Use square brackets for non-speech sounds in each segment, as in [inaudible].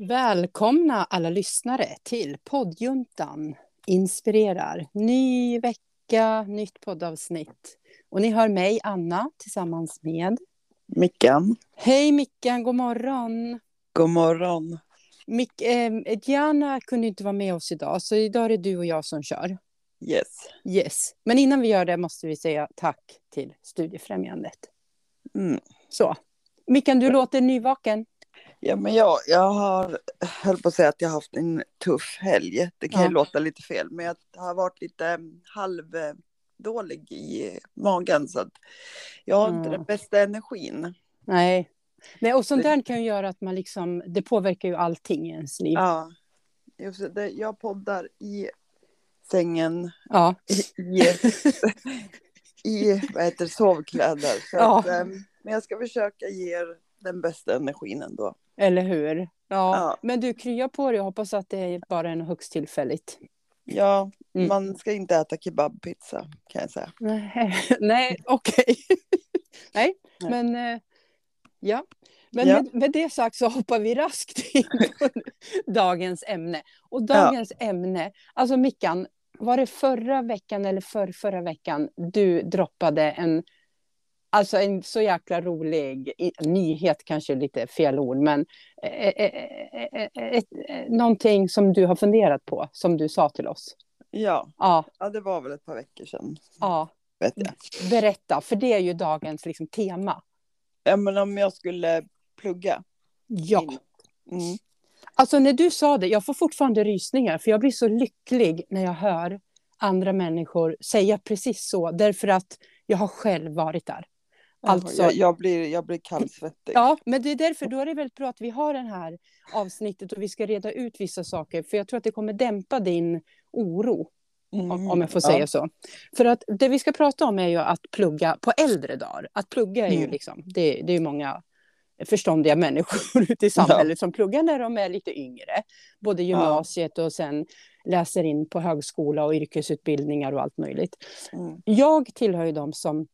Välkomna alla lyssnare till poddjuntan inspirerar. Ny vecka, nytt poddavsnitt. Och ni hör mig, Anna, tillsammans med Mickan. Hej Mickan, god morgon. God morgon. Mick, eh, Diana kunde inte vara med oss idag, så idag är det du och jag som kör. Yes. Yes. Men innan vi gör det måste vi säga tack till Studiefrämjandet. Mm. Så. Mickan, du låter nyvaken. Ja, men jag, jag har, höll på att säga att jag har haft en tuff helg. Det kan Ja. ju låta lite fel, men jag har varit lite mm, halvdålig i magen. Så att jag har inte Mm. den bästa energin. Nej. Nej, och sånt där kan ju göra att man liksom, det påverkar ju allting i ens liv. Ja. Just det, jag poddar i sängen, Ja. i, i, i vad heter, sovkläder. Så Ja. att, em, men jag ska försöka ge er den bästa energin ändå. Eller hur? Ja. Ja. Men du kryar på dig och hoppas att det är bara är något högst tillfälligt. Ja, Mm. man ska inte äta kebabpizza kan jag säga. Nej, [laughs] Nej okej. [laughs] Nej, Nej. men eh, ja. Men Ja. med, med det sagt så hoppar vi raskt in på [laughs] dagens ämne. Och dagens ämne, alltså Mickan, var det förra veckan eller för förra veckan du droppade en, alltså en så jäkla rolig nyhet, kanske lite fel ord, men eh, eh, eh, ett, någonting som du har funderat på, som du sa till oss. Ja, Ja, ja, det var väl ett par veckor sedan. ja. Vet jag. Berätta, för det är ju dagens liksom, tema. Ja, men om jag skulle plugga. Ja. Mm. Alltså när du sa det, jag får fortfarande rysningar, för jag blir så lycklig när jag hör andra människor säga precis så, därför att jag har själv varit där. Alltså- jag, jag, blir, jag blir kallsvettig. Ja, men det är därför då är det väldigt bra att vi har det här avsnittet och vi ska reda ut vissa saker, för jag tror att det kommer dämpa din oro, Mm. om, om jag får säga ja. så. För att det vi ska prata om är ju att plugga på äldre dagar. Att plugga är ju Mm. liksom, det, det är ju många förståndiga människor [laughs] ute i samhället som pluggar när de är lite yngre. Både gymnasiet och sen läser in på högskola och yrkesutbildningar och allt möjligt. Mm. Jag tillhör ju de som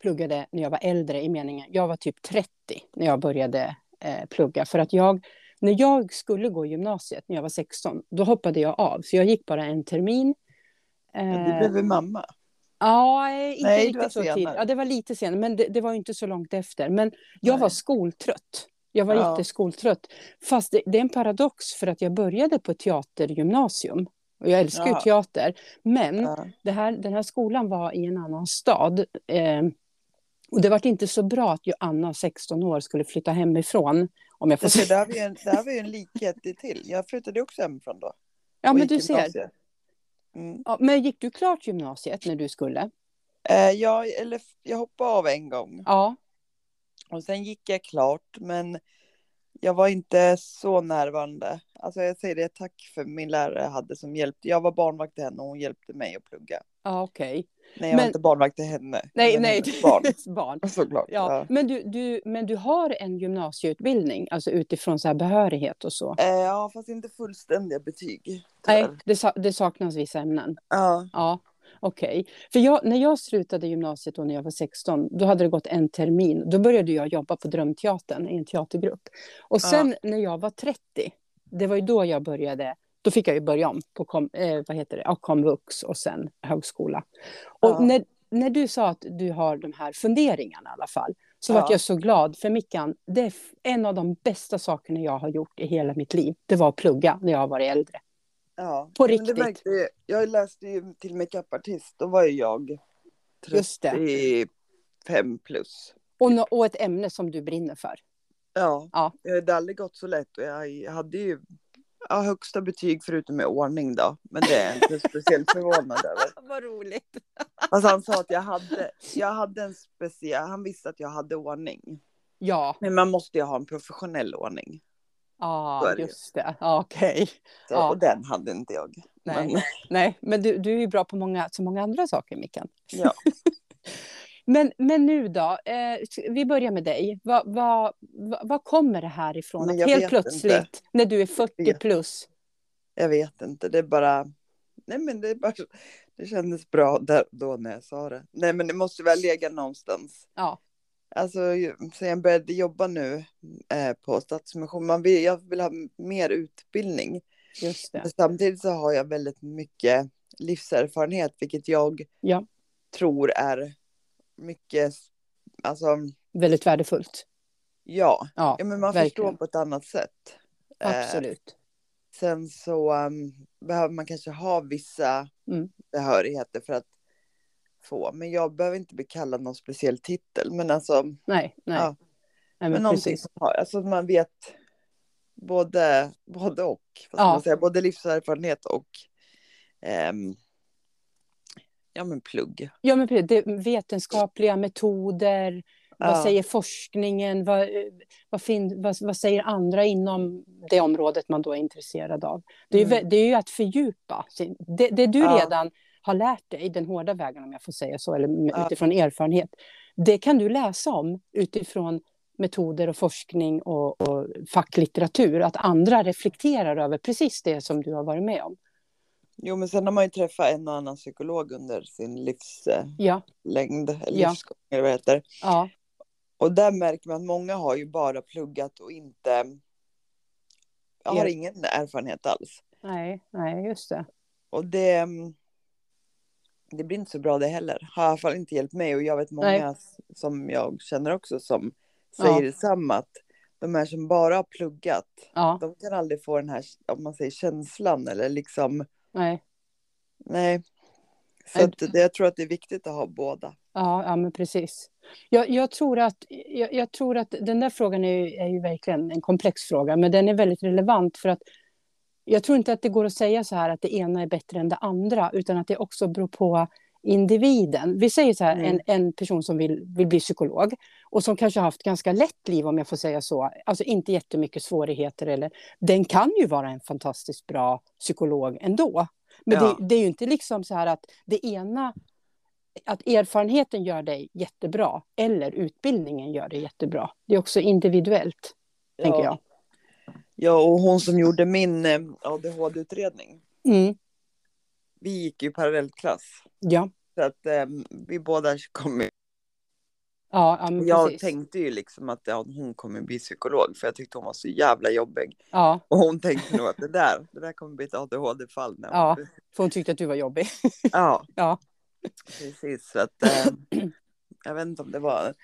pluggade när jag var äldre i meningen. Jag var typ 30 när jag började eh, plugga. För att jag, när jag skulle gå gymnasiet när jag var 16, då hoppade jag av. Så jag gick bara en termin. Eh, Du blev mamma. Ja, eh, inte Nej, riktigt så tidigt. Ja, det var lite senare, men det, det var inte så långt efter. Men jag Nej. var skoltrött. Jag var Ja. jätteskoltrött. Fast det, det är en paradox för att jag började på teatergymnasium. Och jag älskar ju Ja. teater. Men Ja. det här, den här skolan var i en annan stad. Eh, och det var inte så bra att ju Anna, 16 år, skulle flytta hemifrån. Om jag får Alltså, säga. där, har vi en, där har vi en likhet till. Jag flyttade också hemifrån då. Ja, men du ser. Mm. Ja, men gick du klart gymnasiet när du skulle? Eh, jag, eller, jag hoppade av en gång. Ja. Och sen gick jag klart, men jag var inte så närvarande. Alltså jag säger det, tack för min lärare hade som hjälpte. Jag var barnvakt till henne och hon hjälpte mig att plugga. Ja, okej. Nej, jag Men- var inte barnvakt till henne. Nej, nej. hennes [laughs] Barn, barn. [laughs] såklart. Ja, Ja. Men, du, du, men du har en gymnasieutbildning, alltså utifrån så här behörighet och så? Eh, ja, fast inte fullständiga betyg. Nej, tyvärr. det, sa- det saknas vissa ämnen. Ja, Ja, okej. För jag, när jag slutade gymnasiet då när jag var 16, då hade det gått en termin. Då började jag jobba på Drömteatern i en teatergrupp. Och sen när jag var 30, det var ju då jag började, då fick jag ju börja om på kom, eh, vad heter det? Ja, komvux och sen högskola. Och Ja. när, när du sa att du har de här funderingarna i alla fall, så Ja. var jag så glad. För Mickan, det är en av de bästa sakerna jag har gjort i hela mitt liv. Det var att plugga när jag varit äldre. ja. På Men riktigt. Det märkte, jag- jag läste ju till makeupartist, då var ju jag Just det. 35 plus. Och, nå- och ett ämne som du brinner för. Ja, Ja. det har aldrig gått så lätt och jag hade ju ja, högsta betyg förutom med ordning då. Men det är jag inte speciellt förvånad [laughs] över. Vad roligt. Alltså han sa att jag hade, jag hade en speciell, han visste att jag hade ordning. Ja, Men man måste ju ha en professionell ordning. Så ah, just det. Ah, Okej. Så, Ja. Och den hade inte jag. Nej. Men, Nej, men du, du är ju bra på många, så många andra saker, Mickan. ja. Men, men nu då, eh, vi börjar med dig. Vad vad vad- vad kommer det här ifrån? Att jag helt plötsligt, inte. när du är 40 vet. plus. Jag vet inte, det är bara... Nej men det är bara... Det kändes bra där, då när jag sa det. Nej men det måste väl lägga någonstans. Ja. Alltså sen jag började jobba nu eh, på Stadsmission, man vill, jag vill ha mer utbildning. Just det. Men samtidigt så har jag väldigt mycket livserfarenhet, vilket jag Ja. tror är mycket, alltså Väldigt värdefullt. ja, Ja, ja men man verkligen. förstår på ett annat sätt. Eh, absolut. Sen så um, behöver man kanske ha vissa Mm. behörigheter för att få. Men jag behöver inte bli kallad någon speciell titel. Men alltså, Nej, nej. Ja. nej men men någonting precis. som har, alltså man vet både, både och. Ja. säga, både livserfarenhet och ehm, ja men plugg. Ja, men. Det, vetenskapliga metoder, vad Ja. säger forskningen, vad, vad, fin, vad, vad säger andra inom det området man då är intresserad av? Det är, ju, Mm. vä- det är ju att fördjupa. Det, det du Ja. redan har lärt dig, den hårda vägen om jag får säga så, eller Ja. utifrån erfarenhet, det kan du läsa om utifrån metoder och forskning och, och facklitteratur. Att andra reflekterar över precis det som du har varit med om. Jo men sen har man ju träffat en och annan psykolog under sin livslängd. Ja, livsgång eller vad det heter. ja, Och där märker man att många har ju bara pluggat och inte jag har ingen erfarenhet alls. nej, nej, just det. Och det, det blir inte så bra det heller. Har i alla fall inte hjälpt mig. Och jag vet många Nej. som jag känner också som säger Ja. detsamma. Att de här som bara har pluggat, Ja, de kan aldrig få den här, om man säger känslan eller liksom, nej. nej. Så Nej. att jag tror att det är viktigt att ha båda. Ja, ja men precis. Jag, jag, tror att, jag, jag tror att den där frågan är ju, är ju verkligen en komplex fråga, men den är väldigt relevant för att jag tror inte att det går att säga så här att det ena är bättre än det andra, utan att det också beror på individen. Vi säger så här, Mm. en, en person som vill, vill bli psykolog och som kanske har haft ganska lätt liv om jag får säga så, alltså inte jättemycket svårigheter eller, den kan ju vara en fantastiskt bra psykolog ändå. Men Ja. det, det är ju inte liksom så här att det ena att erfarenheten gör dig jättebra eller utbildningen gör dig jättebra. Det är också individuellt, tänker jag. Ja, och hon som gjorde min eh, ADHD-utredning, Mm. Vi gick ju parallellklass. Ja, Så att eh, vi båda kom ju ja, ja men Jag precis. tänkte ju liksom att ja, hon kommer bli psykolog för jag tyckte hon var så jävla jobbig. Ja, Och hon tänkte nog att det där, det där kommer bli ett ADHD-fall. när hon- Ja. för hon tyckte att du var jobbig. ja, [laughs] Ja, precis. Så att, eh, jag vet inte om det var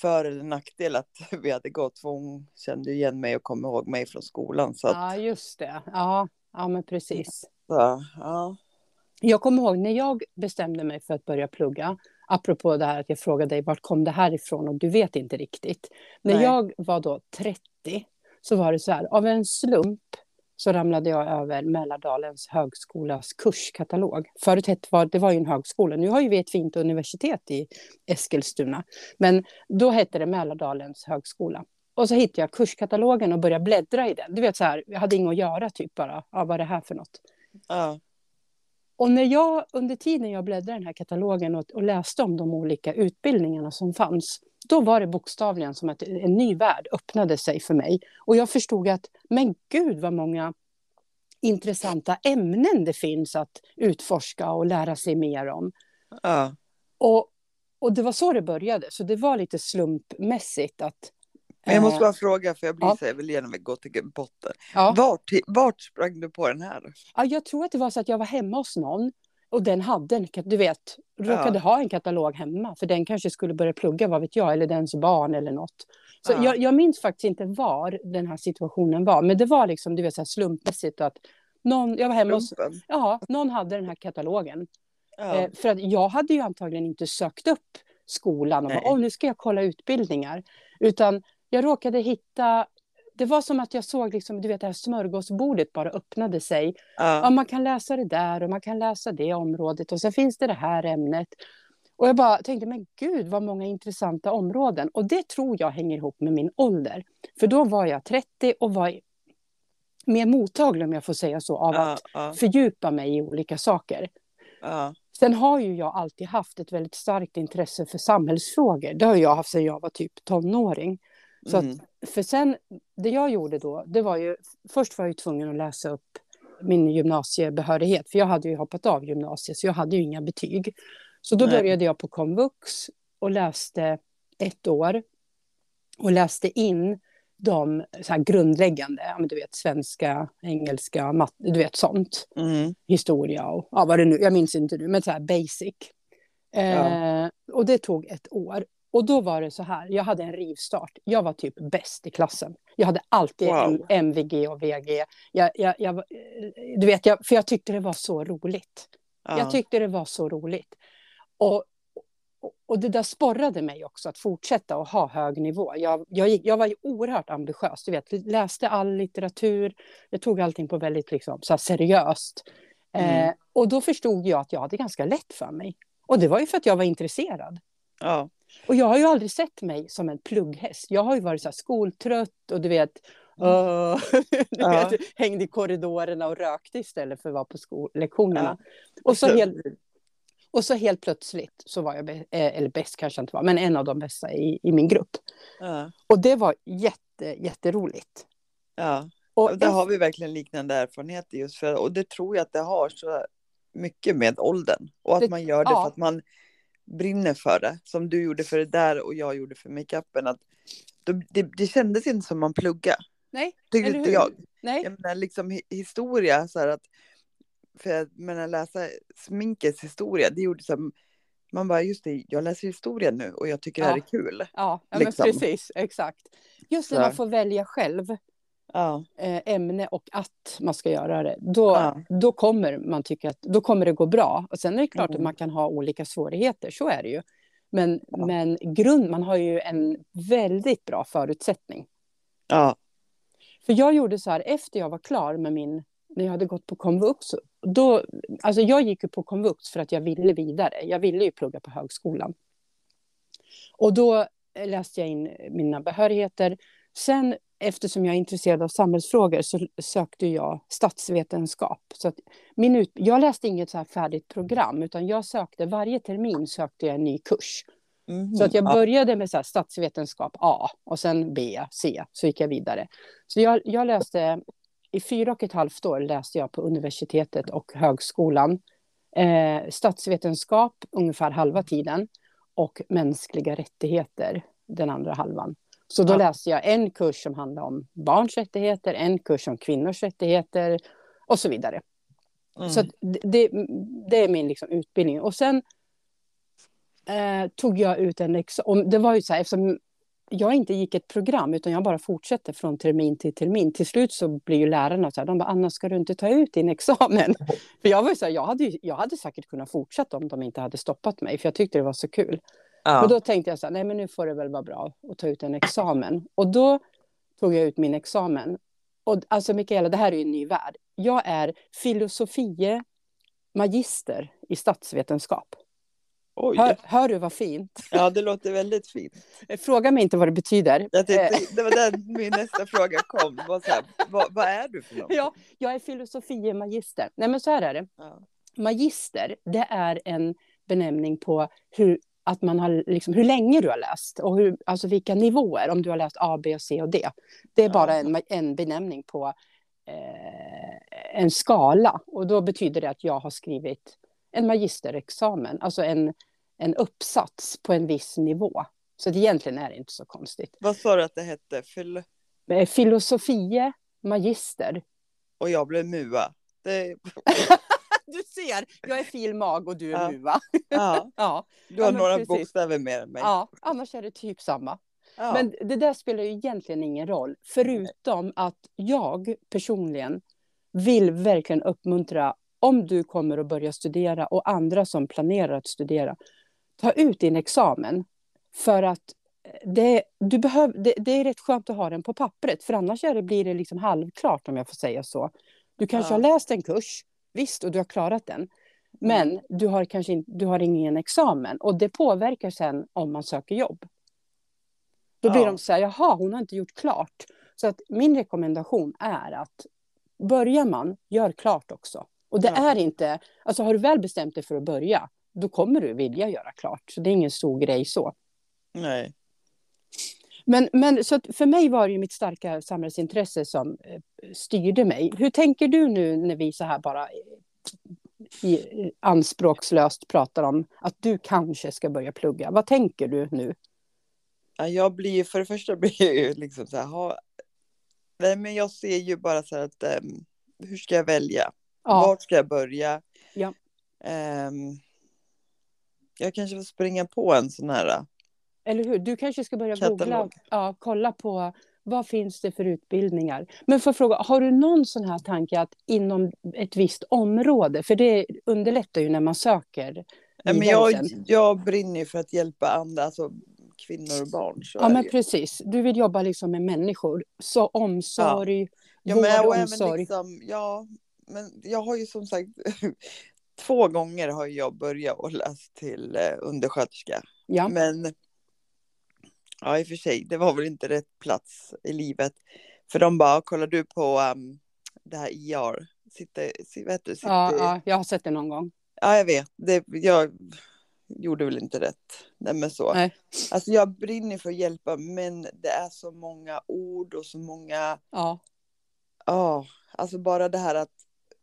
för eller nackdel att [laughs] vi hade gått. För hon kände igen mig och kom ihåg mig från skolan. Så att, ja just det. Ja, ja, men precis. så, ja. Jag kommer ihåg när jag bestämde mig för att börja plugga, apropå det här att jag frågade dig vart kom det här ifrån och du vet inte riktigt. När Nej. jag var då 30 så var det så här, av en slump så ramlade jag över Mälardalens högskolas kurskatalog. Förut hette var, det var ju en högskola, nu har ju vi ett fint universitet i Eskilstuna. Men då hette det Mälardalens högskola. Och så hittade jag kurskatalogen och började bläddra i den. Du vet så här, jag hade inget att göra typ bara, ja, vad är det här för något? ja. Och när jag under tiden jag bläddrade den här katalogen och, och läste om de olika utbildningarna som fanns, då var det bokstavligen som att en ny värld öppnade sig för mig. Och jag förstod att, men gud vad många intressanta ämnen det finns att utforska och lära sig mer om. ja. Och, och det var så det började, så det var lite slumpmässigt att... Men jag måste eh, bara fråga, för jag blir ja. så jag vill gärna gå till botten. ja. Vart, vart sprang du på den här? Ja, jag tror att det var så att jag var hemma hos någon och den hade en, du vet, råkade Ja. ha en katalog hemma för den kanske skulle börja plugga, vad vet jag, eller dens barn eller något. Så Ja. jag, jag minns faktiskt inte var den här situationen var, men det var liksom, du vet, så här slumpmässigt att någon, jag var hemma hos, ja, någon hade den här katalogen. Ja. Eh, för att jag hade ju antagligen inte sökt upp skolan och bara, nu ska jag kolla utbildningar. Utan jag råkade hitta, det var som att jag såg liksom, du vet, det här smörgåsbordet bara öppnade sig ja, ja. man kan läsa det där och man kan läsa det området och sen finns det det här ämnet. Och jag bara tänkte, men gud vad många intressanta områden. Och det tror jag hänger ihop med min ålder. För då var jag 30 och var mer mottaglig, om jag får säga så, av ja, att ja, fördjupa mig i olika saker. ja. Sen har ju jag alltid haft ett väldigt starkt intresse för samhällsfrågor. Det har jag haft sedan jag var typ tonåring. Så att, Mm. för sen, det jag gjorde då, det var ju, först var jag tvungen att läsa upp min gymnasiebehörighet, för jag hade ju hoppat av gymnasiet, så jag hade ju inga betyg. Så då Nej. började jag på komvux och läste ett år och läste in de så här grundläggande, du vet svenska, engelska, matte, du vet sånt. Mm. Historia och ja, vad det nu, jag minns inte nu, men så här basic. Eh, Ja. Och det tog ett år. Och då var det så här, jag hade en rivstart. Jag var typ bäst i klassen. Jag hade alltid Wow. MVG och VG. Jag, jag, jag, du vet, jag, för jag tyckte det var så roligt. Ja. Jag tyckte det var så roligt. Och, och, och det där sporrade mig också att fortsätta att ha hög nivå. Jag, jag, gick, jag var ju oerhört ambitiös. Du vet, läste all litteratur. Jag tog allting på väldigt liksom, så seriöst. Mm. Eh, och då förstod jag att jag hade ganska lätt för mig. Och det var ju för att jag var intresserad. ja. Och jag har ju aldrig sett mig som en plugghäst. Jag har ju varit så skoltrött och du vet, [laughs] du Ja. hängde i korridorerna och rökte istället för att vara på skollektionerna. Ja. Och, så helt, och så helt plötsligt så var jag, eh, eller bäst kanske jag inte var, men en av de bästa i, i min grupp. Ja. Och det var jätte, jätteroligt. ja. Och där har vi verkligen liknande erfarenheter just för, och det tror jag att det har så mycket med åldern. Och att Det- man gör det för att man brinner för det. Som du gjorde för det där och jag gjorde för makeupen. Att det, det, kändes inte som man plugga. Nej, Tyckte eller inte hur? jag. Nej, Jag menar liksom hi- historia så här att. För jag menar läsa sminkets historia. Det gjorde så här, man bara just det, jag läser historia nu och jag tycker det här Ja. är kul. ja, ja liksom. men precis, exakt. Just när man får välja själv Ja, eh, ämne och att man ska göra det, då, Ja. då kommer man tycka att då kommer det gå bra. Och sen är det klart att Mm. man kan ha olika svårigheter, så är det ju. Men, Ja. men grund, man har ju en väldigt bra förutsättning. ja, För jag gjorde så här, efter jag var klar med min, när jag hade gått på komvux, då, alltså jag gick ju på komvux för att jag ville vidare. Jag ville ju plugga på högskolan. Och då läste jag in mina behörigheter. Sen, eftersom jag är intresserad av samhällsfrågor, så sökte jag statsvetenskap. Så min ut, jag läste inget så här färdigt program, utan jag sökte, varje termin sökte jag en ny kurs. Mhm. Så att jag ja. började med så statsvetenskap A och sen B, C, så gick jag vidare. Så jag, jag läste, i fyra och ett halvt år läste jag på universitetet och högskolan. Eh, statsvetenskap ungefär halva tiden och mänskliga rättigheter den andra halvan. Så då Ja. läste jag en kurs som handlade om barns rättigheter, en kurs om kvinnors rättigheter och så vidare. Mm. Så det, det, är min liksom utbildning. Och sen eh, tog jag ut en examen. Det var ju så här, eftersom jag inte gick ett program, utan jag bara fortsatte från termin till termin. Till slut så blir ju lärarna så här, de bara, Anna, ska du inte ta ut din examen? [laughs] för jag var ju så här, jag hade, jag hade säkert kunnat fortsätta om de inte hade stoppat mig, för jag tyckte det var så kul. Ja. Och då tänkte jag så här, nej men nu får det väl vara bra att ta ut en examen. Och då tog jag ut min examen. Och alltså Mikaela, det här är ju en ny värld. Jag är filosofie magister i statsvetenskap. Hör, hör du vad fint? Ja, det låter väldigt fint. Fråga mig inte vad det betyder. Jag Eh, tänkte, det var där min nästa fråga kom. Var så här, vad, vad är du för något? ja, jag är filosofie magister. Nej men så här är det. Ja. Magister, det är en benämning på hur, att man har, liksom, hur länge du har läst och hur, alltså vilka nivåer, om du har läst A, B, C och D. Det är bara en, en benämning på eh, en skala och då betyder det att jag har skrivit en magisterexamen, alltså en, en uppsats på en viss nivå. Så det egentligen är det inte så konstigt. Vad sa du att det hette? Fyll... Eh, Filosofie magister. Och jag blev mua. Det... [laughs] Du ser, jag är filmag och du är Ja. muva. Ja, [laughs] Ja, du har men några precis. bokstäver mer än mig. ja, annars är det typ samma. Ja. Men det där spelar ju egentligen ingen roll, förutom att jag personligen vill verkligen uppmuntra, om du kommer att börja studera och andra som planerar att studera, ta ut din examen. För att det, du behöv, det, det är rätt skönt att ha den på pappret, för annars är det, blir det liksom halvklart om jag får säga så. Du kanske Ja. har läst en kurs, visst, och du har klarat den. Men du har kanske inte, du har ingen examen och det påverkar sen om man söker jobb. Då blir Ja. de så här, jaha, hon har inte gjort klart. Så att min rekommendation är att börjar man, gör klart också. Och det Ja. är inte, alltså har du väl bestämt dig för att börja, då kommer du vilja göra klart. Så det är ingen stor grej så. Nej. Men, men så för mig var det ju mitt starka samhällsintresse som eh, styrde mig. Hur tänker du nu när vi så här bara eh, i, anspråkslöst pratar om att du kanske ska börja plugga? Vad tänker du nu? Ja, jag blir för det första [laughs] blir jag ju liksom så här, ha, nej men jag ser ju bara så här att um, hur ska jag välja? Ja. Vart ska jag börja? Ja. Um, jag kanske får springa på en sån här. Eller hur? Du kanske ska börja Katalog. googla, ja, kolla på vad finns det för utbildningar. Men för fråga, har du någon sån här tanke att inom ett visst område, för det underlättar ju när man söker Ja, men jag, jag brinner ju för att hjälpa andra, alltså kvinnor och barn. Ja, men precis. Du vill jobba liksom med människor. Så omsorg, Ja, vård men, och omsorg. liksom, ja, men jag har ju som sagt [laughs] två gånger har jag börjat och läst till eh, undersköterska. Ja. Men ja, i och för sig, det var väl inte rätt plats i livet. För de bara, kollar du på um, det här IR? Sitter, si- vad heter det? Sitter, Ja, ja, ja, jag har sett det någon gång. jag vet. Det, jag gjorde väl inte rätt. Nej, men så. Nej. Alltså jag brinner för att hjälpa, men det är så många ord och så många Ja, Ja, alltså bara det här att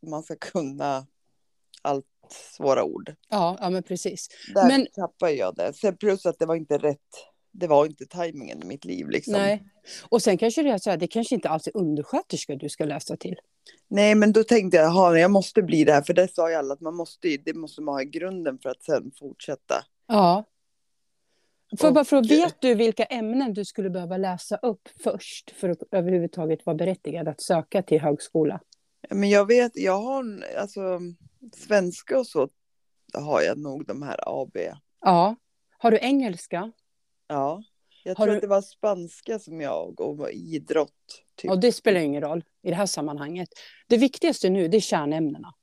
man ska kunna allt svåra ord. ja, ja men precis. Där Men- tappar jag det. Sen plus att det var inte rätt. Det var inte tajmingen i mitt liv liksom. Nej. Och sen kanske det är så här, det kanske inte alls är undersköterska du ska läsa till. Nej, men då tänkte jag, "Jaha, jag måste bli det här. För det sa ju alla att man måste, det måste man ha i grunden för att sen fortsätta. Ja. För, Och- bara för, vet du vilka ämnen du skulle behöva läsa upp först för att överhuvudtaget vara berättigad att söka till högskola? Men jag vet, jag har alltså svenska och så har jag nog de här AB. Ja. Har du engelska? Ja, jag Har tror du- att det var spanska som jag och idrott. Typ. Och det spelar ingen roll i det här sammanhanget. Det viktigaste nu det är kärnämnena.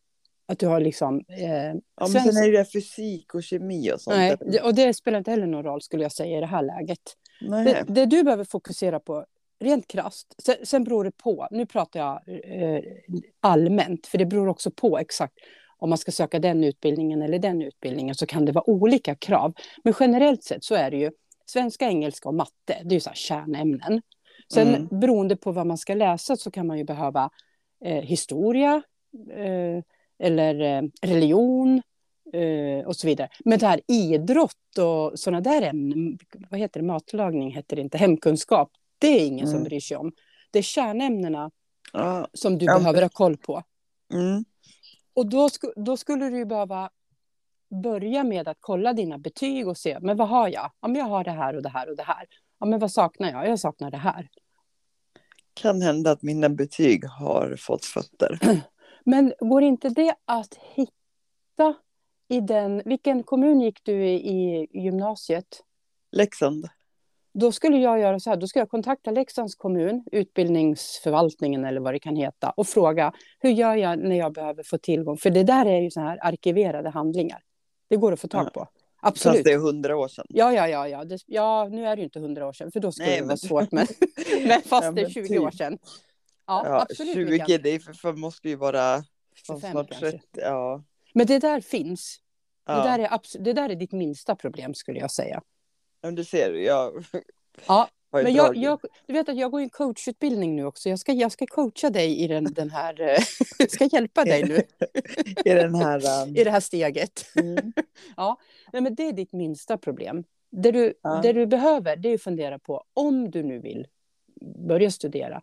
Att du har liksom... Eh, Ja, men svensk- sen är det fysik och kemi och sånt. Nej, det- och det spelar inte heller någon roll skulle jag säga i det här läget. Nej. Det, det du behöver fokusera på, rent krasst, sen, sen beror det på, nu pratar jag eh, allmänt, för det beror också på exakt om man ska söka den utbildningen eller den utbildningen så kan det vara olika krav. Men generellt sett så är det ju svenska, engelska och matte, det är ju så här kärnämnen. Sen Mm. beroende på vad man ska läsa så kan man ju behöva eh, historia eh, eller eh, religion eh, och så vidare. Men det här idrott och sådana där ämnen, vad heter det, matlagning heter det inte, hemkunskap, det är ingen som Mm. bryr sig om. Det är kärnämnena Ja. som du behöver ha koll på. Mm. Och då, då skulle du behöva börja med att kolla dina betyg och se, men vad har jag? Ja, men jag har det här och det här och det här. Ja, men vad saknar jag? Jag saknar det här. Kan hända att mina betyg har fått fötter. [clears throat] Men går inte det att hitta i den... Vilken kommun gick du i, gymnasiet? Leksand. Då skulle jag göra så här, då ska jag kontakta Leksands kommun, utbildningsförvaltningen eller vad det kan heta och fråga hur gör jag när jag behöver få tillgång? För det där är ju så här arkiverade handlingar. Det går att få tag Ja. på. Fast Absolut. det är hundra år sedan. Ja, ja, ja, ja. Det, ja, nu är det ju inte hundra år sedan, för då skulle Nej, det vara men- svårt. Men, [laughs] [laughs] men fast Ja, det är men 20 typ. år sedan. Ja, Ja, absolut. 20, Mikael. det är för, för måste ju vara 25 snart kanske. 30. Ja. Men det där finns. Ja. Det, där är abs- det där är ditt minsta problem, skulle jag säga. Men du ser, jag Ja, ju Men jag, jag, du vet att jag går en coachutbildning nu också. Jag ska, jag ska coacha dig i den, den här... eh, [laughs] Jag ska hjälpa dig nu [laughs] I den här... Um... [laughs] i det här steget. Mm. Nej, men det är ditt minsta problem. Det du, Ja. det du behöver det är att fundera på, om du nu vill börja studera,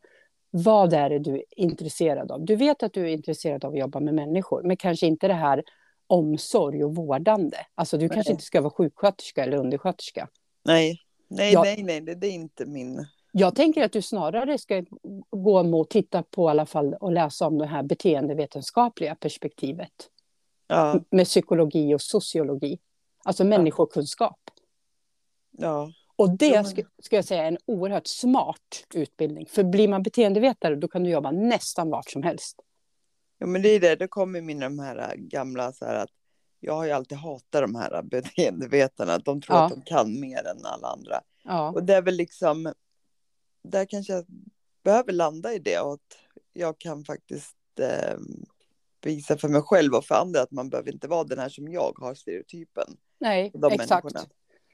vad är det du är intresserad av? Du vet att du är intresserad av att jobba med människor, men kanske inte det här omsorg och vårdande. Alltså du kanske Nej. inte ska vara sjuksköterska eller undersköterska. Nej, nej, Ja. nej, nej, det, det är inte min... Jag tänker att du snarare ska gå mot titta på i alla fall och läsa om det här beteendevetenskapliga perspektivet Ja, med psykologi och sociologi, alltså människokunskap. ja. Och det ska, ska jag säga är en oerhört smart utbildning. För blir man beteendevetare då kan du jobba nästan vart som helst. ja, men det är det. Det kommer mina de här gamla så här att jag har ju alltid hatat de här beteendevetarna. De tror Ja. att de kan mer än alla andra. Ja, Och det är väl liksom, där kanske jag behöver landa i det och att jag kan faktiskt eh, visa för mig själv och för andra att man behöver inte vara den här som jag har stereotypen. nej, exakt. människorna.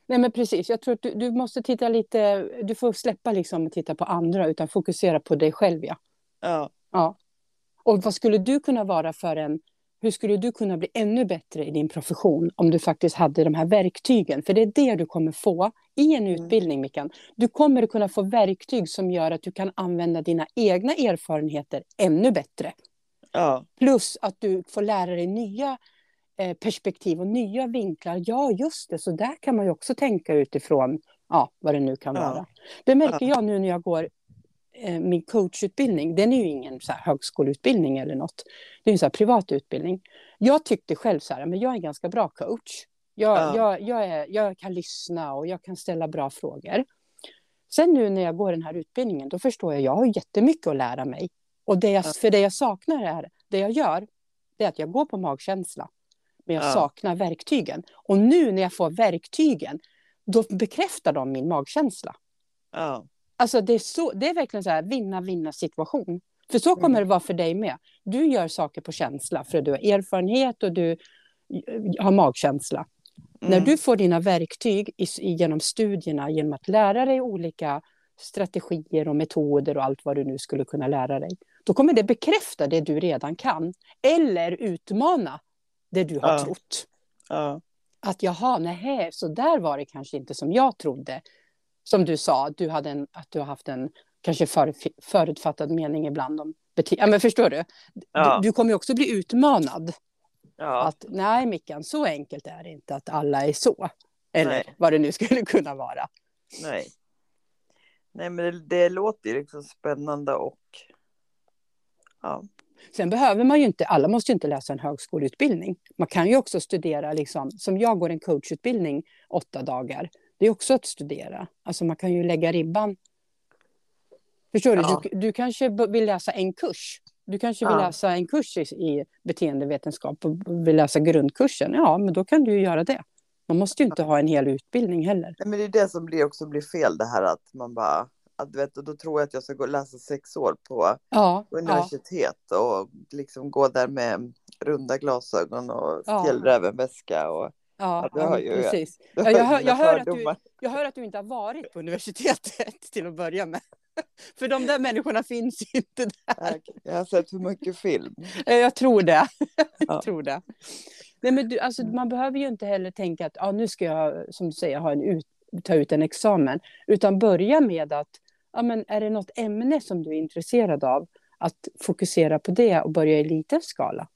Nej, men precis. Jag tror att du, du måste titta lite, du får släppa liksom och titta på andra utan fokusera på dig själv. Ja. Ja, Ja. Och vad skulle du kunna vara för en hur skulle du kunna bli ännu bättre i din profession om du faktiskt hade de här verktygen? För det är det du kommer få i en Mm. utbildning, Mickan. Du kommer kunna få verktyg som gör att du kan använda dina egna erfarenheter ännu bättre. Ja, Plus att du får lära dig nya eh, perspektiv och nya vinklar. Ja, just det, så där kan man ju också tänka utifrån ja, vad det nu kan Ja. vara. Det märker jag nu när jag går min coachutbildning. Den är ju ingen så högskoleutbildning eller något. Det är en så privat utbildning. Jag tyckte själv så här, men jag är en ganska bra coach. Jag, Ja. jag, jag, är, jag kan lyssna och jag kan ställa bra frågor. Sen nu när jag går den här utbildningen, då förstår jag jag har jättemycket att lära mig. Och det jag, Ja. för det jag saknar är, det jag gör, det är att jag går på magkänsla. Men jag Ja. saknar verktygen. Och nu när jag får verktygen, då bekräftar de min magkänsla. ja, Alltså det är, så, det är verkligen så här vinna-vinna situation. För så kommer Mm. det vara för dig med. Du gör saker på känsla för du har erfarenhet och du eh, har magkänsla. När Mm. du får dina verktyg i- genom studierna, genom att lära dig olika strategier och metoder och allt vad du nu skulle kunna lära dig. Då kommer det bekräfta det du redan kan. Eller utmana det du har Ja. trott. ja, Att jaha, nej, så där var det kanske inte som jag trodde. Som du sa, att du, hade en, att du har haft en kanske för, förutfattad mening ibland om beteende. Ja, men förstår du? Ja. du? Du kommer ju också bli utmanad. ja, Att nej, Mickan, så enkelt är det inte att alla är så. Eller Nej. vad det nu skulle kunna vara. nej. Nej, men det, det låter ju liksom spännande och ja, Sen behöver man ju inte, alla måste ju inte läsa en högskoleutbildning. Man kan ju också studera, liksom, som jag går en coachutbildning åtta dagar. Det är också att studera. Alltså man kan ju lägga ribban. Förstår Ja. du? du? Du kanske vill läsa en kurs. Du kanske vill Ja. läsa en kurs i, i beteendevetenskap och vill läsa grundkursen. Ja, men då kan du ju göra det. Man måste ju inte ha en hel utbildning heller. Nej, men det är det som blir också blir fel det här att man bara att du vet, då tror jag att jag ska gå och läsa sex år på Ja, ja, universitet och liksom gå där med runda glasögon och Ja. fjällrävenväska och ja, precis. [laughs] jag, hör, mina jag, hör att du, fördomar. jag hör att du inte har varit på universitetet [laughs] till att börja med. [laughs] För de där människorna finns inte där. Jag, har sett för mycket film. Jag tror det. Ja. Jag tror det. Nej, men du, alltså, man behöver ju inte heller tänka att ja, nu ska jag, som du säger, ha en ut, ta ut en examen. Utan börja med att, ja, men är det något ämne som du är intresserad av, att fokusera på det och börja i liten skala.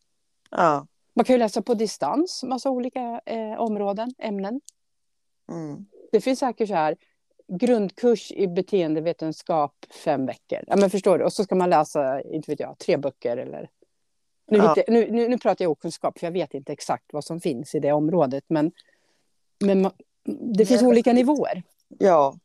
Ja. Man kan ju läsa på distans, massa olika eh, områden, ämnen. Mm. Det finns säkert så här, grundkurs i beteendevetenskap fem veckor. Ja, men förstår du? Och så ska man läsa, inte vet jag, tre böcker eller... Nu, Ja. hittar, nu, nu, nu pratar jag okunskap, för jag vet inte exakt vad som finns i det området. Men, men det finns men- olika nivåer. ja.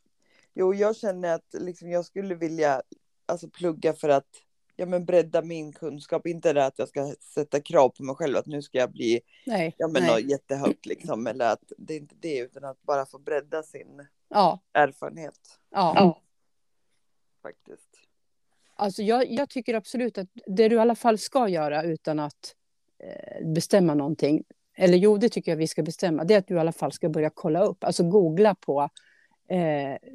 Jo, jag känner att liksom, jag skulle vilja alltså, plugga för att ja, men bredda min kunskap. Inte det att jag ska sätta krav på mig själv att nu ska jag bli Nej, ja, men, nej. jättehögt. Liksom, eller att det är inte det, utan att bara få bredda sin Ja, erfarenhet. ja. Faktiskt. Alltså jag, jag tycker absolut att det du i alla fall ska göra utan att eh, bestämma någonting, eller jo, det tycker jag vi ska bestämma, det är att du i alla fall ska börja kolla upp, alltså googla på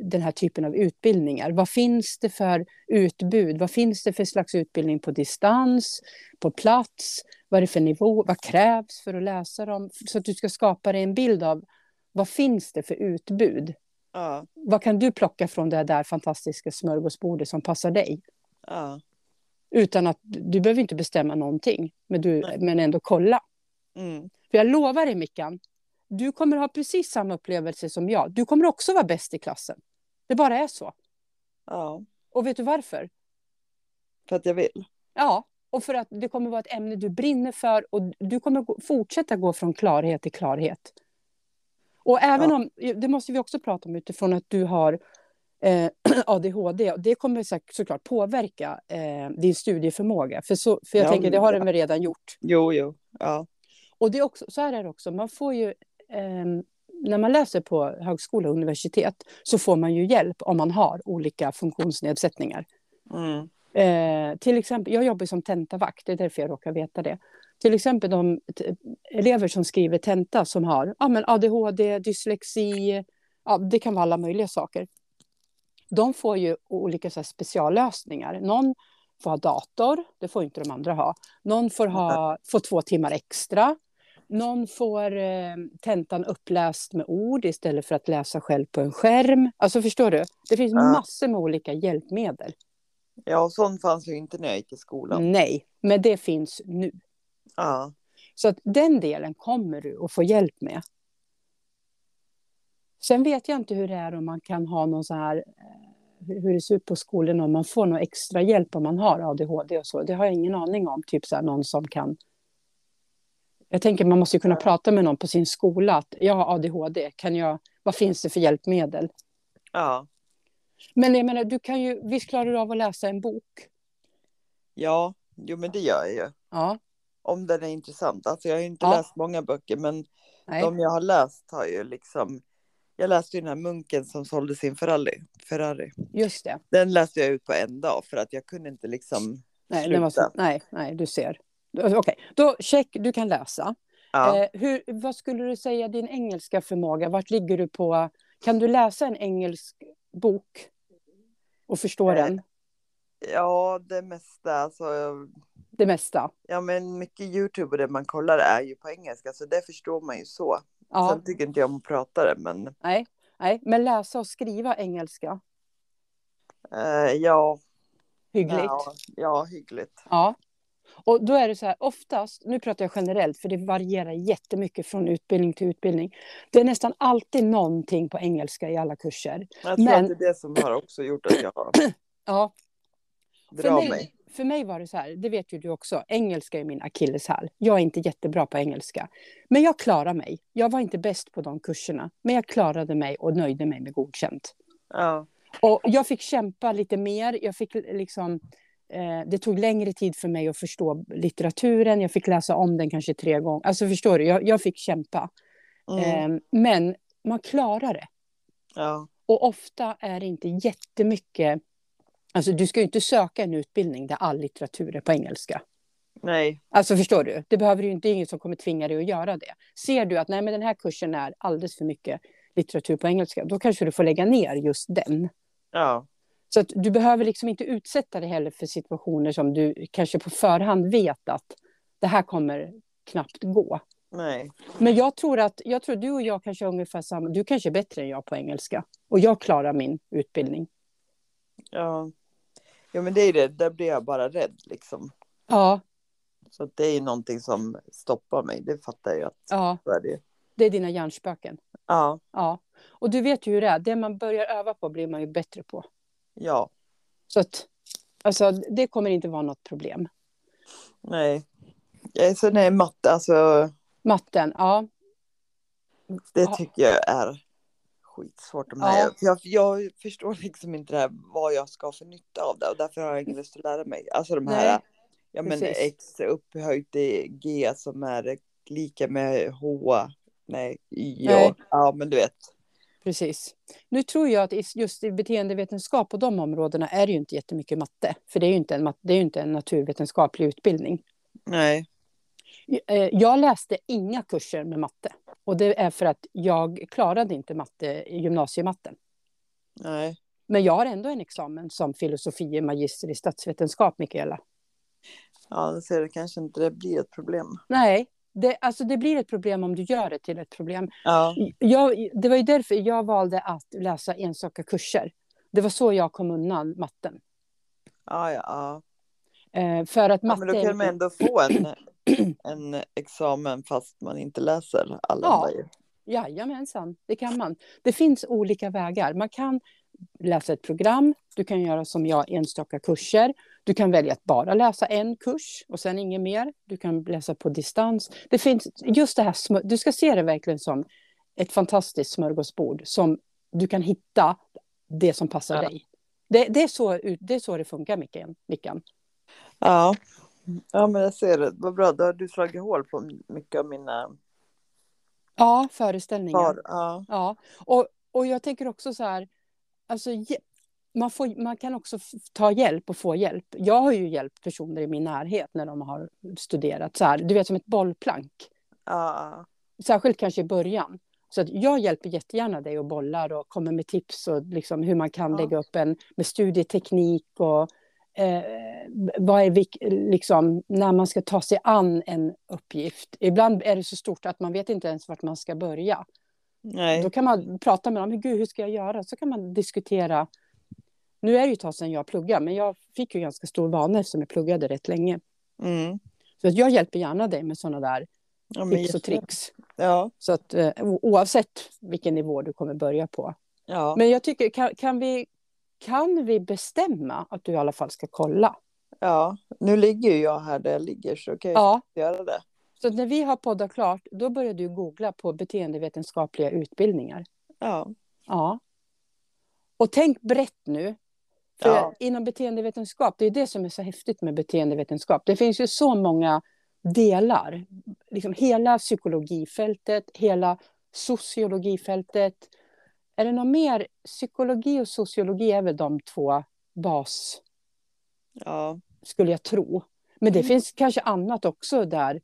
den här typen av utbildningar. Vad finns det för utbud? Vad finns det för slags utbildning på distans, på plats? Vad är det för nivå? Vad krävs för att läsa dem? Så att du ska skapa dig en bild av vad finns det för utbud? Ja, Vad kan du plocka från det där fantastiska smörgåsbordet som passar dig? ja. Utan att du behöver inte bestämma någonting, men, du, Nej. men ändå kolla. Mm. För jag lovar dig Mickan, du kommer ha precis samma upplevelse som jag. Du kommer också vara bäst i klassen. Det bara är så. ja. Och vet du varför? För att jag vill. Ja, och för att det kommer vara ett ämne du brinner för och du kommer fortsätta gå från klarhet till klarhet. Och även Ja. om, det måste vi också prata om utifrån att du har eh, [clears throat] ADHD, och det kommer såklart påverka eh, din studieförmåga. För, så, för jag Ja, tänker, det har den väl redan gjort. Jo, jo. Ja. Och det är också, så här är det också, man får ju, eh, när man läser på högskola och universitet så får man ju hjälp om man har olika funktionsnedsättningar. Mm. Eh, till exempel, jag jobbar som tentavakt, det är därför jag råkar veta det. Till exempel de elever som skriver tenta som har ja, men ADHD, dyslexi, ja, det kan vara alla möjliga saker. De får ju olika så här, speciallösningar. Någon få ha dator, det får inte de andra ha. Någon får ha få två timmar extra. Någon får eh, tentan uppläst med ord istället för att läsa själv på en skärm. Alltså förstår du? Det finns Ja. massor med olika hjälpmedel. Ja, sånt fanns ju inte när jag gick i skolan. Nej, men det finns nu. Ja. Så att den delen kommer du att få hjälp med. Sen vet jag inte hur det är om man kan ha någon så här eh, hur det ser ut på skolorna om man får någon extra hjälp om man har ADHD och så. Det har jag ingen aning om. Typ så här någon som kan. Jag tänker man måste ju kunna prata med någon på sin skola att jag har ADHD. Kan jag? Vad finns det för hjälpmedel? Ja. Men jag menar, du kan ju visst klarar du av att läsa en bok. Ja, jo men det gör jag ju. Ja, Om den är intressant. Alltså jag har ju inte Ja. läst många böcker men nej, de jag har läst har ju liksom. Jag läste ju den här munken som sålde sin Ferrari. Ferrari. just det. Den läste jag ut på en dag för att jag kunde inte liksom. Nej, det var så, Sluta. nej, nej, du ser. Okej, då check, du kan läsa. Ja. Eh, hur, vad skulle du säga din engelska förmåga? Vart ligger du på? Kan du läsa en engelsk bok och förstå Eh, den? ja, det mesta alltså. Det mesta? Ja, men mycket Youtube och det man kollar är ju på engelska så det förstår man ju så. Ja, Sen tycker inte jag om att prata det men nej, nej, men läsa och skriva engelska, eh, ja. hyggligt. Ja, ja, hyggligt. Ja. Och då är det så här, oftast, nu pratar jag generellt för det varierar jättemycket från utbildning till utbildning. Det är nästan alltid någonting på engelska i alla kurser. Jag tror Men- att det är det som har också gjort att jag [clears throat] Ja, för drar mig, mig. för mig var det så här, det vet ju du också, engelska är min akilleshäl. Jag är inte jättebra på engelska. Men jag klarar mig. Jag var inte bäst på de kurserna, men jag klarade mig och nöjde mig med godkänt. Ja, Och jag fick kämpa lite mer. Jag fick liksom, det tog längre tid för mig att förstå litteraturen. Jag fick läsa om den kanske tre gånger. Alltså förstår du, jag, jag fick kämpa. mm, Eh, men man klarar det. ja, Och ofta är det inte jättemycket... Alltså du ska ju inte söka en utbildning där all litteratur är på engelska. nej, Alltså förstår du? Det behöver ju inte inget som kommer tvinga dig att göra det. Ser du att nej, men den här kursen är alldeles för mycket litteratur på engelska, då kanske du får lägga ner just den. ja, Så att du behöver liksom inte utsätta dig heller för situationer som du kanske på förhand vet att det här kommer knappt gå. nej, Men jag tror att jag tror du och jag kanske är ungefär samma. Du kanske är bättre än jag på engelska. Och jag klarar min utbildning. ja. Ja, men det är det, där blir jag bara rädd liksom. Ja, Så det är ju någonting som stoppar mig, det fattar jag att ja, det. det är dina hjärnspöken. Ja, Ja, och du vet ju hur det är. Det man börjar öva på blir man ju bättre på. Ja, Så att, alltså, det kommer inte vara något problem. nej. Ja, Sen är matte, alltså Matten, ja, det Ja. tycker jag är skitsvårt. Här. Jag, jag förstår liksom inte det här, vad jag ska ha för nytta av det och därför har jag ingen lust att lära mig. Alltså de här, Nej, ja men precis. X upphöjt till G som är lika med H, nej, Y, Nej. ja men du vet. Precis. Nu tror jag att just i beteendevetenskap och de områdena är det ju inte jättemycket matte. För det är ju inte en, mat- det är inte en naturvetenskaplig utbildning. Nej, Eh, Jag läste inga kurser med matte. Och det är för att jag klarade inte matte, gymnasiematten. nej, Men jag har ändå en examen som filosofie magister i statsvetenskap, Mikaela. ja då ser det kanske inte det blir ett problem. Nej, det, alltså det blir ett problem om du gör det till ett problem. Ja, Jag, det var ju därför jag valde att läsa enstaka kurser. Det var så jag kom undan matten. ja, ja. ja. Eh, för att ja matte... men då kan man ändå få en, en examen fast man inte läser alla Ja. Jajamensan, det kan man. Det finns olika vägar. Man kan läsa ett program, du kan göra som jag, enstaka kurser. Du kan välja att bara läsa en kurs och sen inget mer. Du kan läsa på distans. Det finns just det här, du ska se det verkligen som ett fantastiskt smörgåsbord som du kan hitta det som passar Ja. dig. Det, det, är så, det är så det funkar, Mickan. Mickan. Ja. ja, men jag ser det. Vad bra, då har du slagit hål på mycket av mina Ja, föreställningar. Ja, Ja, och, och jag tänker också så här, alltså, man, får, man kan också ta hjälp och få hjälp. Jag har ju hjälpt personer i min närhet när de har studerat så här, du vet som ett bollplank. ja, Särskilt kanske i början. Så att jag hjälper jättegärna dig och bollar och kommer med tips och liksom hur man kan Ja. lägga upp en med studieteknik och eh, vad är vik, liksom, när man ska ta sig an en uppgift. Ibland är det så stort att man vet inte ens vart man ska börja. Nej. Då kan man prata med dem, gud hur ska jag göra? Så kan man diskutera. Nu är det ju ett tag sedan jag pluggade, men jag fick ju ganska stor vana eftersom jag pluggade rätt länge. Mm. Så att jag hjälper gärna dig med sådana där Ja, tips och tricks. Ja, Så att eh, oavsett vilken nivå du kommer börja på. ja, Men jag tycker, kan, kan, vi, kan vi bestämma att du i alla fall ska kolla? ja. Nu ligger ju jag här där jag ligger så kan jag Ja, göra det. så när vi har poddat klart, då börjar du googla på beteendevetenskapliga utbildningar. Ja, Ja. Och tänk brett nu. För Ja. inom beteendevetenskap, det är det som är så häftigt med beteendevetenskap. Det finns ju så många delar. Liksom hela psykologifältet, hela sociologifältet. Är det något mer? Psykologi och sociologi är väl de två bas, ja, skulle jag tro. Men det Mm. finns kanske annat också där.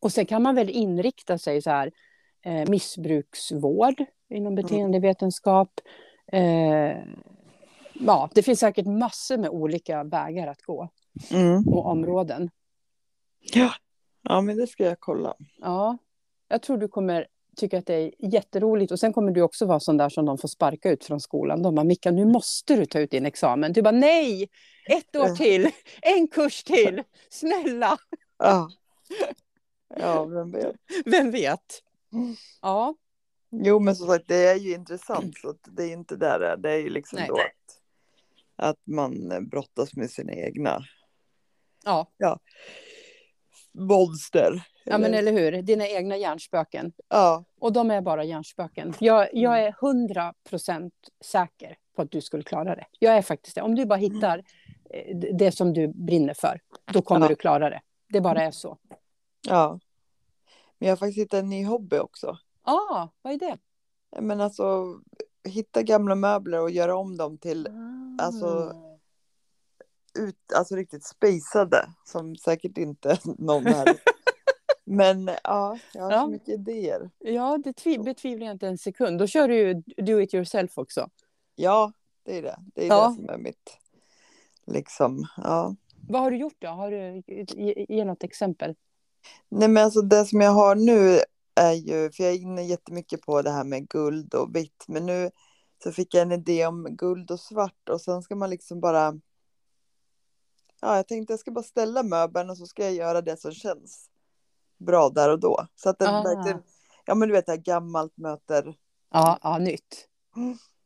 Och sen kan man väl inrikta sig så här, eh, missbruksvård inom beteendevetenskap. Eh, ja, det finns säkert massor med olika vägar att gå mm. och områden. ja, men det ska jag kolla. Ja, jag tror du kommer tycka att det är jätteroligt och sen kommer du också vara sån där som de får sparka ut från skolan. De bara, Micka, nu måste du ta ut din examen. Du bara, nej, ett år till, en kurs till, snälla, Ja, ja vem vet. vem vet? Ja, Jo, men som sagt, det är ju intressant. Så det är inte där det är. Det är ju liksom Nej. då att, att man brottas med sina egna ja, monster. ja men eller hur, dina egna hjärnspöken. Ja, Och de är bara hjärnspöken. Jag, jag är hundra procent säker på att du skulle klara det. Jag är faktiskt det. Om du bara hittar eh, det som du brinner för, då kommer Ja. du klara det. Det bara är så. ja. Men jag har faktiskt hittat en ny hobby också. Ja, ah, vad är det? Men alltså, hitta gamla möbler och göra om dem till Alltså, ut, alltså riktigt spejsade. Som säkert inte [laughs] någon här. Men ja, jag har Ja. så mycket idéer. Ja, det tvi- betvivlar jag inte en sekund. Då kör du ju do it yourself också. Ja, det är det. Det är Ja. det som är mitt, liksom, ja. Vad har du gjort då? Har du, ge, ge något exempel. Nej men alltså det som jag har nu är ju, för jag är inne jättemycket på det här med guld och vitt, men nu så fick jag en idé om guld och svart och sen ska man liksom bara, ja jag tänkte jag ska bara ställa möbeln och så ska jag göra det som känns bra där och då. Så att den Ah. verkligen, ja men du vet det här gammalt möter, Ja, ja nytt.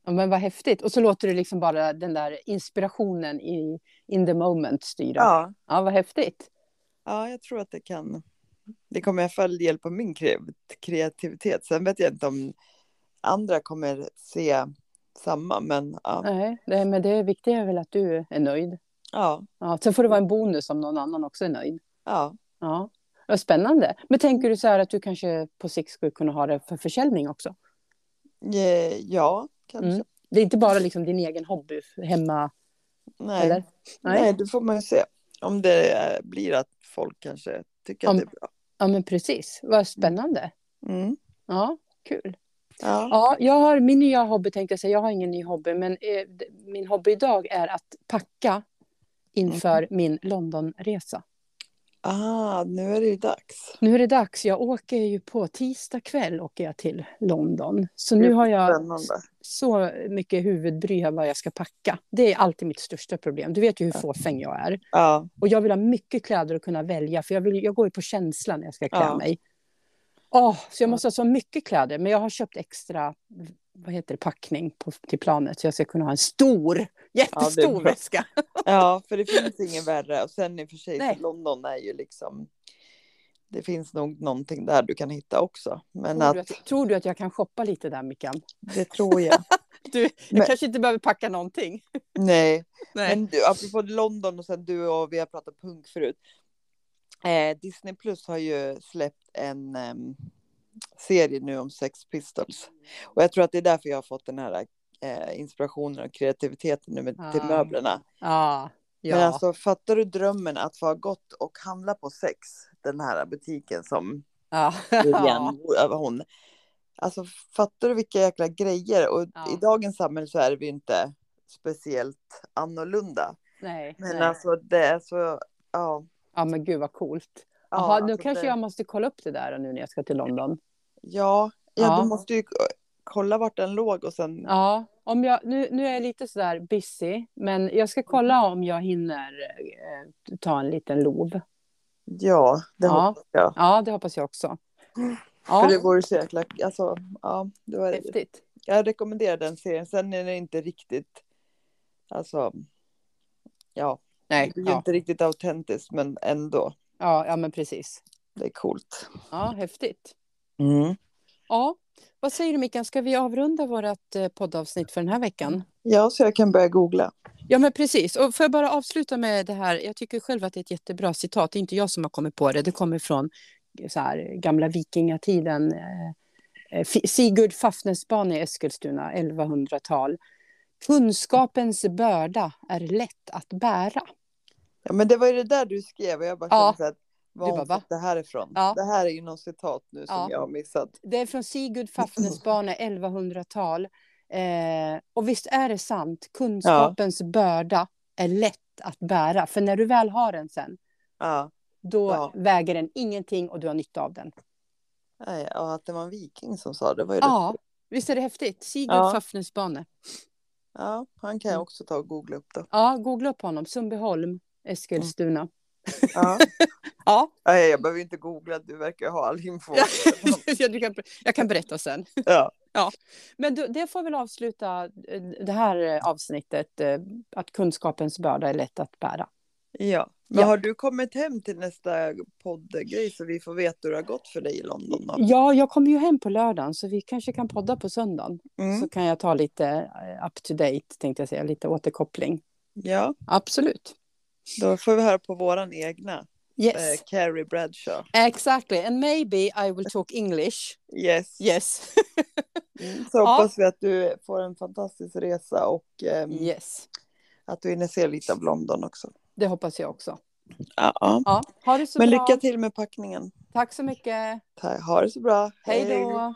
Ja, men vad häftigt. Och så låter du liksom bara den där inspirationen i in the moment styra. ja, ja vad häftigt. ja jag tror att det kan, det kommer i alla fall hjälpa min kre- kreativitet. Sen vet jag inte om andra kommer se samma, men ja. Nej, det, men det viktiga är väl att du är nöjd. Ja, Ja, sen får det vara en bonus om någon annan också är nöjd. ja. Ja, vad spännande. Men tänker du så här att du kanske på sikt skulle kunna ha det för försäljning också? Ja, kanske. Mm. Det är inte bara liksom din egen hobby hemma, Nej. eller? Nej. det får man ju se. Om det blir att folk kanske tycker Om- att det är bra. Ja, men precis. Vad spännande. Mm. Ja, kul. Ja. Ja, jag har min nya hobby tänkte jag säga. Jag har ingen ny hobby, men eh, min hobby idag är att packa inför min Londonresa. Ah, nu är det ju dags. Nu är det dags. Jag åker ju på tisdag kväll åker jag till London. Så nu har jag Spännande. Så mycket huvudbry här vad jag ska packa. Det är alltid mitt största problem. Du vet ju hur fåfäng jag är. Ja, Och jag vill ha mycket kläder att kunna välja. För jag, vill, jag går ju på känsla när jag ska klä Ja. mig. Åh, så jag måste ha så mycket kläder. Men jag har köpt extra vad heter det, packning på, till planet. Så jag ska kunna ha en stor, jättestor bra. väska. ja, [laughs] för det finns ingen värre. Och sen i och för sig, Nej. London är ju liksom... Det finns nog någonting där du kan hitta också. Men Tror du, att, att, tror du att jag kan shoppa lite där, Mickan? det tror jag. [laughs] Du, jag Men- kanske inte behöver packa någonting. Nej, [laughs] Nej. Men du, apropå London och sen du och vi har pratat punk förut. Eh, Disney Plus har ju släppt en em, serie nu om Sex Pistols. Och jag tror att det är därför jag har fått den här eh, inspirationen och kreativiteten nu med, till Ah. möblerna. Ja, ja. Men alltså fattar du drömmen att få ha gått och handla på Sex, den här butiken som ja. Vivian, [laughs] hon. Alltså fattar du vilka jäkla grejer? Och Ja. i dagens samhälle så är vi inte speciellt annorlunda. nej. Men nej. alltså det är så, ja. Ja, men gud vad coolt. ja, Jaha, nu alltså kanske det, jag måste kolla upp det där nu när jag ska till London. Ja, ja, Ja. du måste ju kolla vart den låg och sen, Ja, om jag, nu, nu är jag lite sådär busy, men jag ska kolla om jag hinner eh, ta en liten lov. Ja, det Ja. hoppas jag. Ja, det hoppas jag också. För det Ja, vore så jäkla, alltså, ja, det var, häftigt. jag rekommenderar den serien. Sen är det inte riktigt, alltså, ja, Nej, det är ja, inte riktigt autentiskt men ändå, ja, ja, men precis. det är coolt. Ja, häftigt. Mm. Ja, vad säger du Mikael, ska vi avrunda vårt eh, poddavsnitt för den här veckan? Ja, så jag kan börja googla. Ja, men precis. Och får jag bara avsluta med det här. Jag tycker själv att det är ett jättebra citat. Det är inte jag som har kommit på det. Det kommer från så här, gamla vikingatiden. Eh, eh, Sigurd Fafnesban i Eskilstuna, 1100-tal. Kunskapens börda är lätt att bära. Ja, men det var ju det där du skrev och jag bara Ja. kände att, var hon fått det här ifrån? Ja. Det här är ju något citat nu som Ja. jag har missat. Det är från Sigurd Fafnesbane, 1100-tal. [laughs] Eh, och visst är det sant, kunskapens börda är lätt att bära. För när du väl har den sen, Ja. då Ja. väger den ingenting och du har nytta av den. Nej, ja, att det var en viking som sa det var ju Ja, rätt. visst är det häftigt? Sigurd Ja. Fafnesbane. Ja, han kan jag Mm. också ta och googla upp då. Ja, googla upp honom. Sundbyholm, Eskilstuna. [laughs] Ja. Ja, Nej, jag behöver inte googla, du verkar ha all info. [laughs] Ja, kan, jag kan berätta sen. ja. Men du, det får väl avsluta eh, det här eh, avsnittet. eh, Att kunskapens börda är lätt att bära. ja. Men Ja. har du kommit hem till nästa poddgrej så vi får veta hur det har gått för dig i London? Då? Ja, jag kommer ju hem på lördagen så vi kanske kan podda på söndagen. Mm. Så kan jag ta lite up to date, tänkte jag säga, lite återkoppling. Ja, Absolut. då får vi höra på våran egna. Yes, Eh, Carrie Bradshaw. exactly. And maybe I will talk English. Yes. Yes. [laughs] Mm. Så hoppas vi att du får en fantastisk resa och ehm, yes, att du hinner se lite av London också. det hoppas jag också. Ja. Ja, ha det så Men bra. lycka till med packningen. Tack så mycket. Ha det så bra. Hej då.